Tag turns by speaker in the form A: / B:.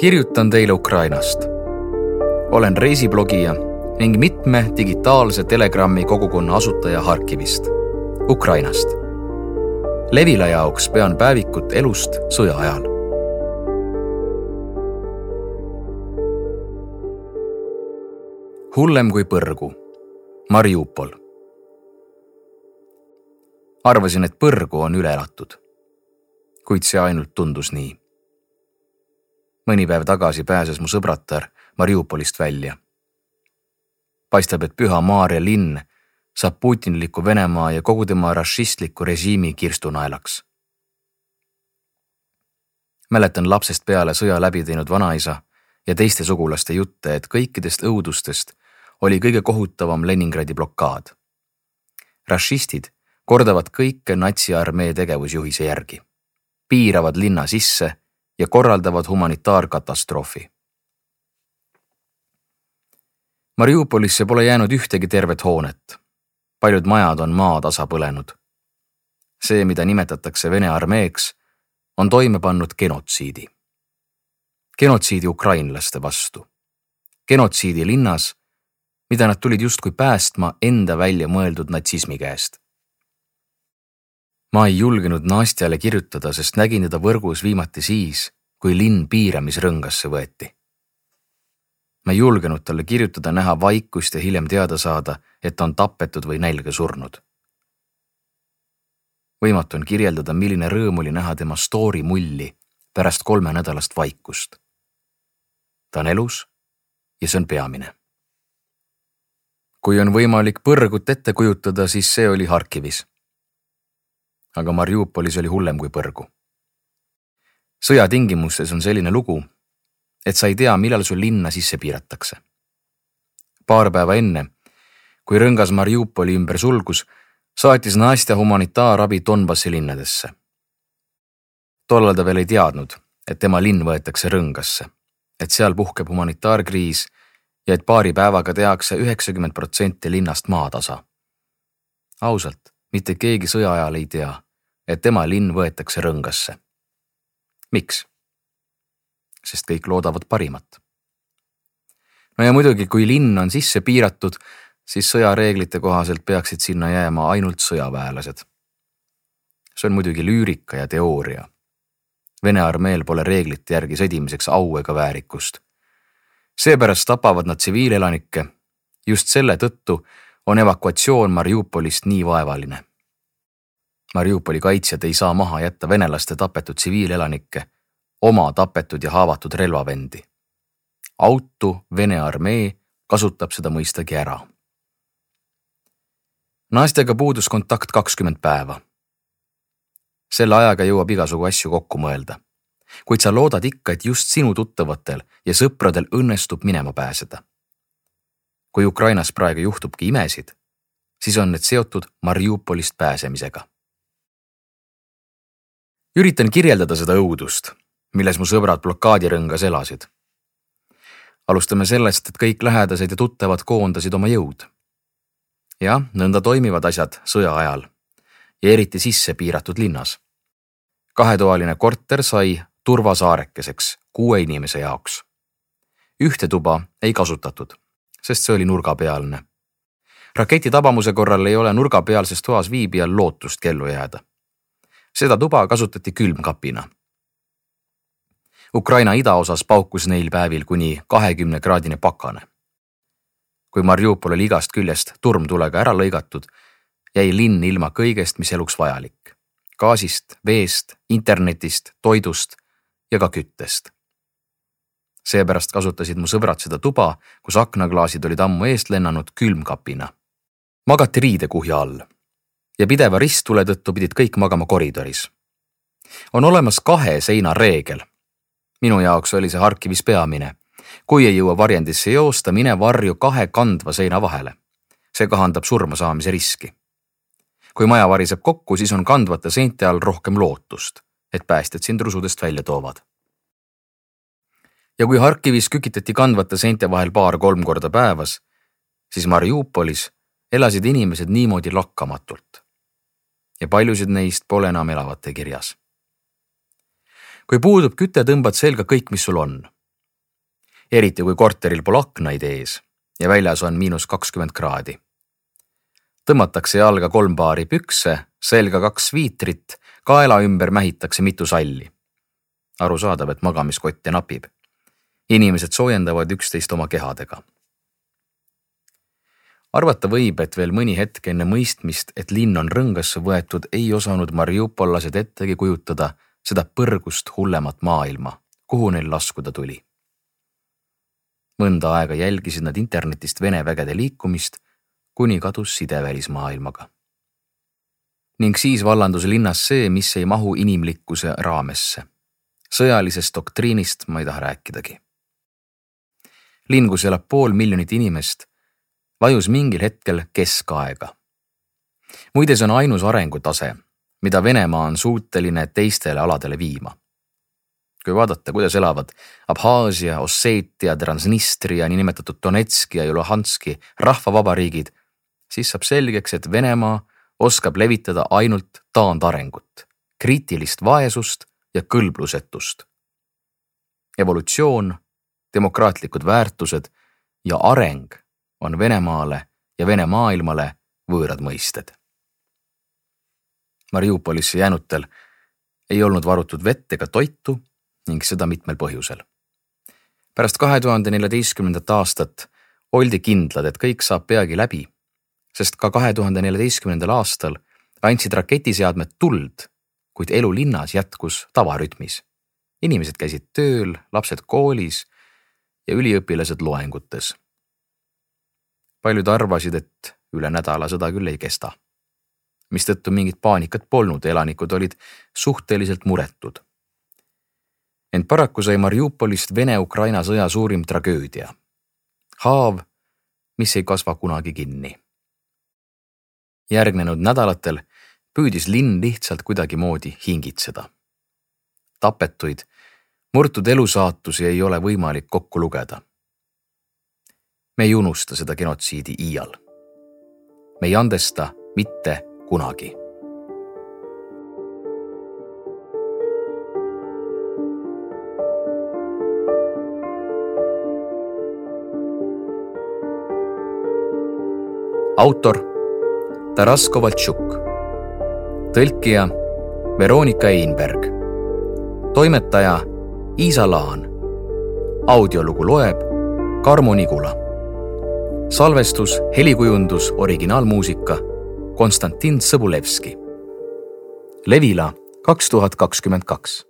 A: kirjutan teile Ukrainast. olen reisiblogija ning mitme digitaalse Telegrami kogukonna asutaja Harkivist, Ukrainast. Levila jaoks pean päevikut elust sõja ajal. hullem kui põrgu, Mariupol. arvasin, et põrgu on üle elatud. kuid see ainult tundus nii mõni päev tagasi pääses mu sõbratar Mariupolist välja. paistab, et Püha Maarja linn saab putinliku Venemaa ja kogu tema rašistliku režiimi kirstunaelaks. mäletan lapsest peale sõja läbi teinud vanaisa ja teiste sugulaste jutte, et kõikidest õudustest oli kõige kohutavam Leningradi blokaad. rašistid kordavad kõike natsiarmee tegevusjuhise järgi, piiravad linna sisse ja korraldavad humanitaarkatastroofi. Mariupolisse pole jäänud ühtegi tervet hoonet. paljud majad on maatasa põlenud. see, mida nimetatakse Vene armeeks, on toime pannud genotsiidi. genotsiidi ukrainlaste vastu. genotsiidi linnas, mida nad tulid justkui päästma enda välja mõeldud natsismi käest ma ei julgenud Nastjale kirjutada, sest nägin teda võrgus viimati siis, kui linn piiramisrõngasse võeti. ma ei julgenud talle kirjutada, näha vaikust ja hiljem teada saada, et ta on tapetud või nälga surnud. võimatu on kirjeldada, milline rõõm oli näha tema story mulli pärast kolmenädalast vaikust. ta on elus ja see on peamine. kui on võimalik põrgut ette kujutada, siis see oli Harkivis aga Mariupolis oli hullem kui põrgu. sõja tingimustes on selline lugu, et sa ei tea, millal sul linna sisse piiratakse. paar päeva enne, kui rõngas Mariupoli ümber sulgus, saatis Nastja humanitaarabi Donbassi linnadesse. tollal ta veel ei teadnud, et tema linn võetakse rõngasse, et seal puhkeb humanitaarkriis ja et paari päevaga tehakse üheksakümmend protsenti linnast maatasa. ausalt, mitte keegi sõja ajal ei tea et tema linn võetakse rõngasse. miks? sest kõik loodavad parimat. no ja muidugi, kui linn on sisse piiratud, siis sõjareeglite kohaselt peaksid sinna jääma ainult sõjaväelased. see on muidugi lüürika ja teooria. Vene armeel pole reeglite järgi sõdimiseks au ega väärikust. seepärast tapavad nad tsiviilelanikke. just selle tõttu on evakuatsioon Mariupolist nii vaevaline Mariupoli kaitsjad ei saa maha jätta venelaste tapetud tsiviilelanikke, oma tapetud ja haavatud relvavendi. autu Vene armee kasutab seda mõistagi ära. naistega puudus kontakt kakskümmend päeva. selle ajaga jõuab igasugu asju kokku mõelda, kuid sa loodad ikka, et just sinu tuttavatel ja sõpradel õnnestub minema pääseda. kui Ukrainas praegu juhtubki imesid, siis on need seotud Mariupolist pääsemisega üritan kirjeldada seda õudust, milles mu sõbrad blokaadirõngas elasid. alustame sellest, et kõik lähedased ja tuttavad koondasid oma jõud. jah, nõnda toimivad asjad sõja ajal ja eriti sisse piiratud linnas. kahetoaline korter sai turvasaarekeseks kuue inimese jaoks. ühte tuba ei kasutatud, sest see oli nurgapealne. raketi tabamuse korral ei ole nurgapealses toas viibijal lootust kellu jääda seda tuba kasutati külmkapina. Ukraina idaosas paukus neil päevil kuni kahekümne kraadine pakane. kui Mariupol oli igast küljest turmtulega ära lõigatud, jäi linn ilma kõigest, mis eluks vajalik. gaasist, veest, internetist, toidust ja ka küttest. seepärast kasutasid mu sõbrad seda tuba, kus aknaklaasid olid ammu eest lennanud külmkapina. magati riidekuhja all ja pideva risttule tõttu pidid kõik magama koridoris. on olemas kahe seina reegel. minu jaoks oli see Harkivis peamine. kui ei jõua varjendisse joosta, mine varju kahe kandva seina vahele. see kahandab surma saamise riski. kui maja variseb kokku, siis on kandvate seinte all rohkem lootust, et päästjad sind rusudest välja toovad ja kui Harkivis kükitati kandvate seinte vahel paar-kolm korda päevas, siis Mariupolis elasid inimesed niimoodi lakkamatult ja paljusid neist pole enam elavate kirjas. kui puudub küte, tõmbad selga kõik, mis sul on. eriti kui korteril pole aknaid ees ja väljas on miinus kakskümmend kraadi. tõmmatakse jalga kolm paari pükse, selga kaks viitrit, kaela ümber mähitakse mitu salli. arusaadav, et magamiskotte napib. inimesed soojendavad üksteist oma kehadega arvata võib, et veel mõni hetk enne mõistmist, et linn on rõngasse võetud, ei osanud mariupollased ettegi kujutada seda põrgust hullemat maailma, kuhu neil laskuda tuli. mõnda aega jälgisid nad internetist Vene vägede liikumist, kuni kadus side välismaailmaga. ning siis vallandus linnas see, mis ei mahu inimlikkuse raamesse. sõjalisest doktriinist ma ei taha rääkidagi. linn, kus elab pool miljonit inimest vajus mingil hetkel keskaega. muide, see on ainus arengutase, mida Venemaa on suuteline teistele aladele viima. kui vaadata, kuidas elavad Abhaasia, Osseetia, Transnistria, niinimetatud Donetski ja Luhanski rahvavabariigid, siis saab selgeks, et Venemaa oskab levitada ainult taandarengut, kriitilist vaesust ja kõlblusetust. evolutsioon, demokraatlikud väärtused ja areng on Venemaale ja Vene maailmale võõrad mõisted. Mariupolisse jäänutel ei olnud varutud vett ega toitu ning seda mitmel põhjusel. pärast kahe tuhande neljateistkümnendat aastat oldi kindlad, et kõik saab peagi läbi, sest ka kahe tuhande neljateistkümnendal aastal andsid raketiseadmed tuld, kuid elu linnas jätkus tavarütmis. inimesed käisid tööl, lapsed koolis ja üliõpilased loengutes paljud arvasid, et üle nädala sõda küll ei kesta. mistõttu mingit paanikat polnud, elanikud olid suhteliselt muretud. ent paraku sai Mariupolist Vene-Ukraina sõja suurim tragöödia. haav, mis ei kasva kunagi kinni. järgnenud nädalatel püüdis linn lihtsalt kuidagimoodi hingitseda. tapetuid, murtud elusaatusi ei ole võimalik kokku lugeda me ei unusta seda genotsiidi iial. me ei andesta mitte kunagi. autor Taras Kovaltšuk, tõlkija Veronika Einberg, toimetaja Iisa Laan, audiolugu loeb Karmo Nigula salvestus, helikujundus, originaalmuusika Konstantin Sõbulevski. Levila kaks tuhat kakskümmend kaks